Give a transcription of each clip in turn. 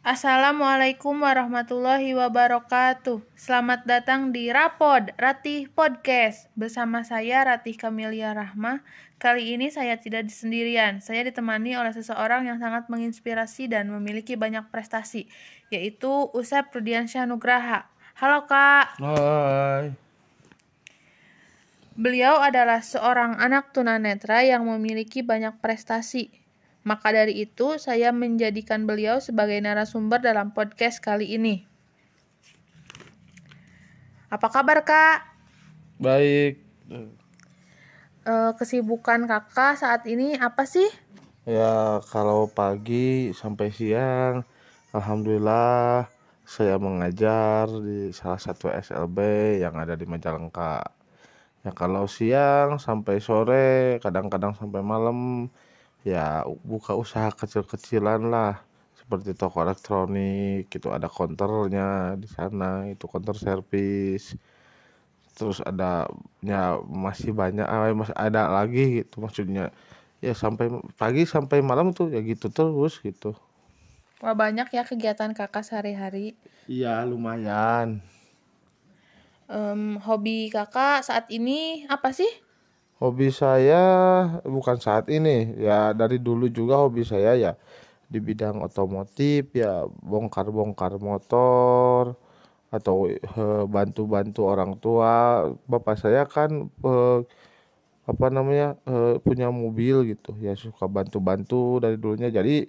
Assalamualaikum warahmatullahi wabarakatuh. Selamat datang di Rapod Ratih Podcast bersama saya Ratih Kamilia Rahma. Kali ini saya tidak sendirian. Saya ditemani oleh seseorang yang sangat menginspirasi dan memiliki banyak prestasi, yaitu Usep Rudiansyah Nugraha. Halo Kak. Hai. Beliau adalah seorang anak tunanetra yang memiliki banyak prestasi. Maka dari itu, saya menjadikan beliau sebagai narasumber dalam podcast kali ini. Apa kabar, Kak? Baik. Eh, kesibukan Kakak saat ini apa sih? Ya, kalau pagi sampai siang, alhamdulillah saya mengajar di salah satu SLB yang ada di Majalengka. Ya, kalau siang sampai sore, kadang-kadang sampai malam, ya buka usaha kecil-kecilan lah. Seperti toko elektronik gitu. Ada konternya di sana itu konter servis. Terus ada ya masih banyak ah, masih ada lagi gitu. Maksudnya ya sampai pagi sampai malam tuh ya gitu terus gitu. Wah, banyak ya kegiatan Kakak sehari-hari. iya lumayan. Em, hobi Kakak saat ini apa sih? Hobi saya bukan saat ini ya dari dulu juga hobi saya ya di bidang otomotif ya bongkar-bongkar motor atau eh, bantu-bantu orang tua. Bapak saya kan eh, apa namanya eh, punya mobil gitu ya suka bantu-bantu dari dulunya. Jadi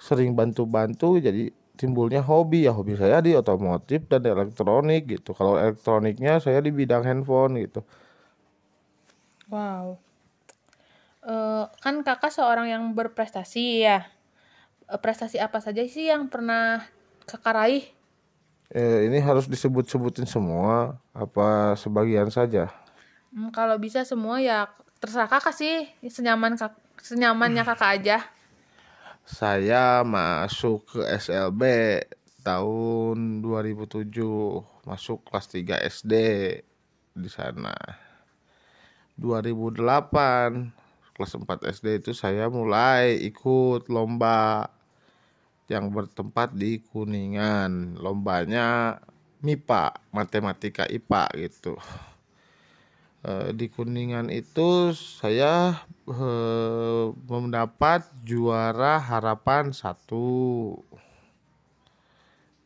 sering bantu-bantu jadi timbulnya hobi. Ya hobi saya di otomotif dan elektronik gitu. Kalau elektroniknya saya di bidang handphone gitu Wow. Eh, kan Kakak seorang yang berprestasi ya. Eh, prestasi apa saja sih yang pernah Kakak raih? Eh, ini harus disebut-sebutin semua apa sebagian saja? Hmm, kalau bisa semua ya terserah kakak sih senyaman kak senyamannya kakak aja Saya masuk ke SLB tahun 2007, masuk kelas 3 SD di sana. 2008 kelas 4 SD itu saya mulai ikut lomba yang bertempat di Kuningan. Lombanya MIPA, matematika IPA gitu. Eh, di Kuningan itu saya eh, mendapat juara harapan satu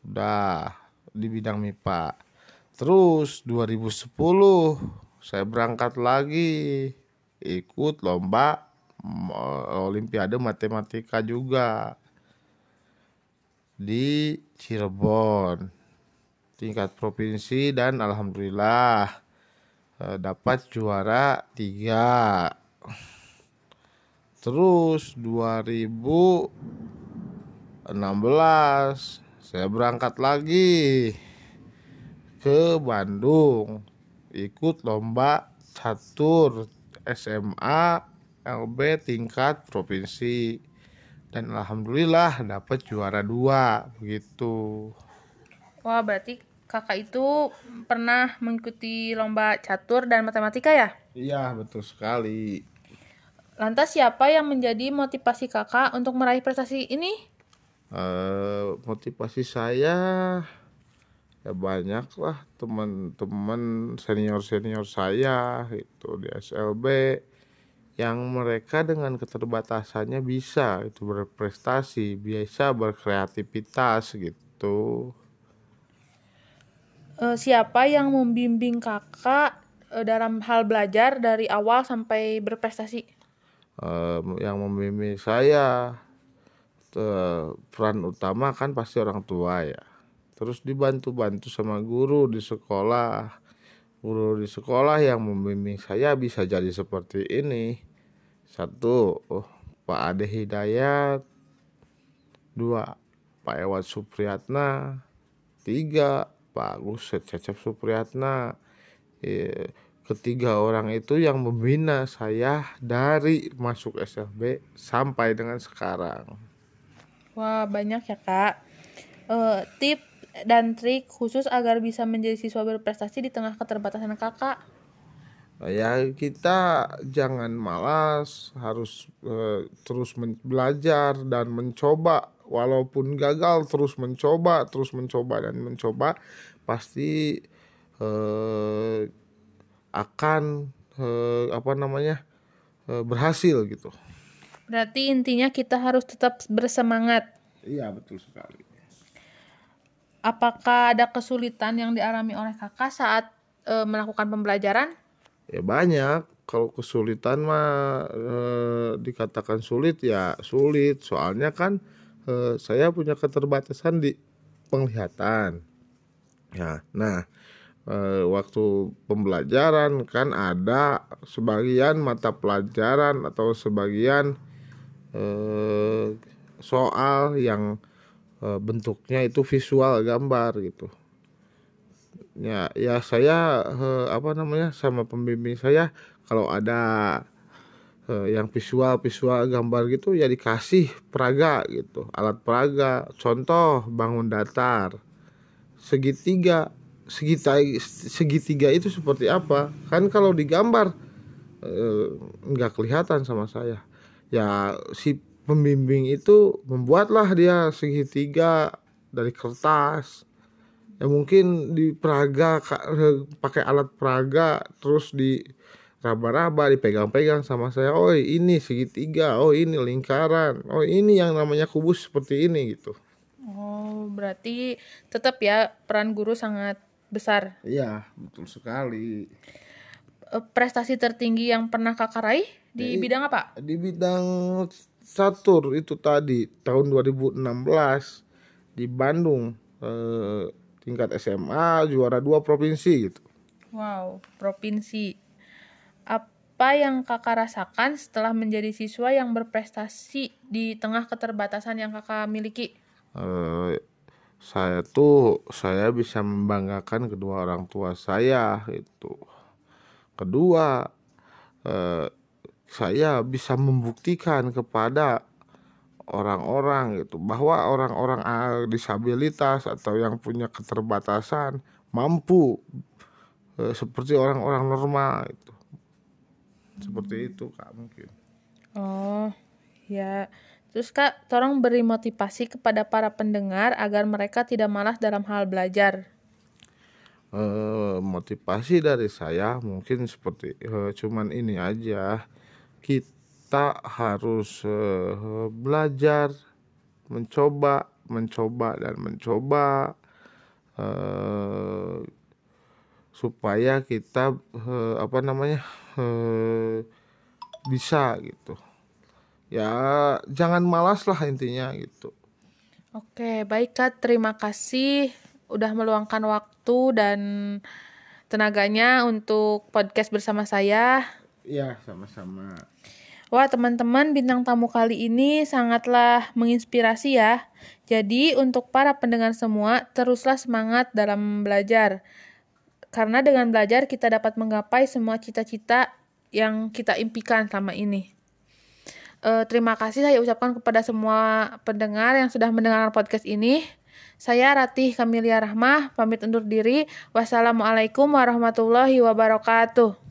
udah di bidang MIPA terus 2010 saya berangkat lagi. Ikut lomba mm, olimpiade matematika juga. Di Cirebon. Tingkat provinsi dan alhamdulillah eh, dapat juara tiga. Terus 2016 saya berangkat lagi ke Bandung ikut lomba catur SMA LB tingkat provinsi. Dan alhamdulillah dapat juara dua begitu. Wah berarti kakak itu pernah mengikuti lomba catur dan matematika ya? Iya betul sekali. Lantas siapa yang menjadi motivasi kakak untuk meraih prestasi ini? Eh, motivasi saya ya banyak lah teman-teman senior senior saya itu di SLB yang mereka dengan keterbatasannya bisa itu berprestasi biasa berkreativitas gitu. Eh, siapa yang membimbing kakak eh, dalam hal belajar dari awal sampai berprestasi? Yang membimbing saya eh, peran utama kan pasti orang tua ya terus dibantu-bantu sama guru di sekolah. Guru di sekolah yang membimbing saya bisa jadi seperti ini. Satu oh, Pak Ade Hidayat. Dua Pak Ewat Supriyatna. Tiga Pak Agus Cecep Supriyatna. Eh, ketiga orang itu yang membina saya dari masuk SLB sampai dengan sekarang. Wah, banyak ya, Kak. Eh, tip dan trik khusus agar bisa menjadi siswa berprestasi di tengah keterbatasan Kakak. ya kita jangan malas harus eh, terus belajar dan mencoba walaupun gagal terus mencoba terus mencoba dan mencoba pasti eh, akan eh, apa namanya eh, berhasil gitu Berarti intinya kita harus tetap bersemangat. iya betul sekali Apakah ada kesulitan yang dialami oleh kakak saat eh, melakukan pembelajaran? ya banyak. Kalau kesulitan mah eh, dikatakan sulit ya sulit. Soalnya kan eh, saya punya keterbatasan di penglihatan. Ya nah eh, waktu pembelajaran kan ada sebagian mata pelajaran atau sebagian eh, soal yang bentuknya itu visual gambar gitu. Ya ya saya eh, apa namanya sama pembimbing saya kalau ada eh, yang visual visual gambar gitu ya dikasih peraga gitu alat peraga. Contoh bangun datar. Segitiga segitiga segitiga itu seperti apa? Kan kalau digambar eh, nggak kelihatan sama saya. Ya si pembimbing itu membuatlah dia segitiga dari kertas ya mungkin di peraga ka- pakai alat peraga terus di raba-raba dipegang-pegang sama saya oh ini segitiga oh ini lingkaran oh ini yang namanya kubus seperti ini gitu Oh, berarti tetap ya peran guru sangat besar. iya betul sekali Eh, Prestasi tertinggi yang pernah kakak raih di Ya, i- bidang apa? di bidang catur itu tadi tahun 2016 di Bandung eh, tingkat SMA juara dua provinsi gitu Wow, provinsi. Apa yang kakak rasakan setelah menjadi siswa yang berprestasi di tengah keterbatasan yang kakak miliki? eh, saya tuh saya bisa membanggakan kedua orang tua saya itu kedua eh, saya bisa membuktikan kepada orang-orang gitu bahwa orang-orang disabilitas atau yang punya keterbatasan mampu eh, seperti orang-orang normal itu seperti itu kak mungkin Oh, ya. Terus Kak, tolong beri motivasi kepada para pendengar agar mereka tidak malas dalam hal belajar. eh, motivasi dari saya mungkin seperti eh, cuman ini aja kita harus eh, belajar mencoba mencoba dan mencoba eh, supaya kita eh, apa namanya eh, bisa gitu ya jangan malas lah intinya gitu Oke, baik Kak. Terima kasih udah meluangkan waktu dan tenaganya untuk podcast bersama saya. Ya sama-sama Wah, teman-teman, bintang tamu kali ini sangatlah menginspirasi ya. Jadi, untuk para pendengar semua, teruslah semangat dalam belajar. Karena dengan belajar kita dapat menggapai semua cita-cita yang kita impikan selama ini. Eh, terima kasih saya ucapkan kepada semua pendengar yang sudah mendengarkan podcast ini. Saya Ratih Kamilia Rahmah, pamit undur diri. Wassalamualaikum warahmatullahi wabarakatuh.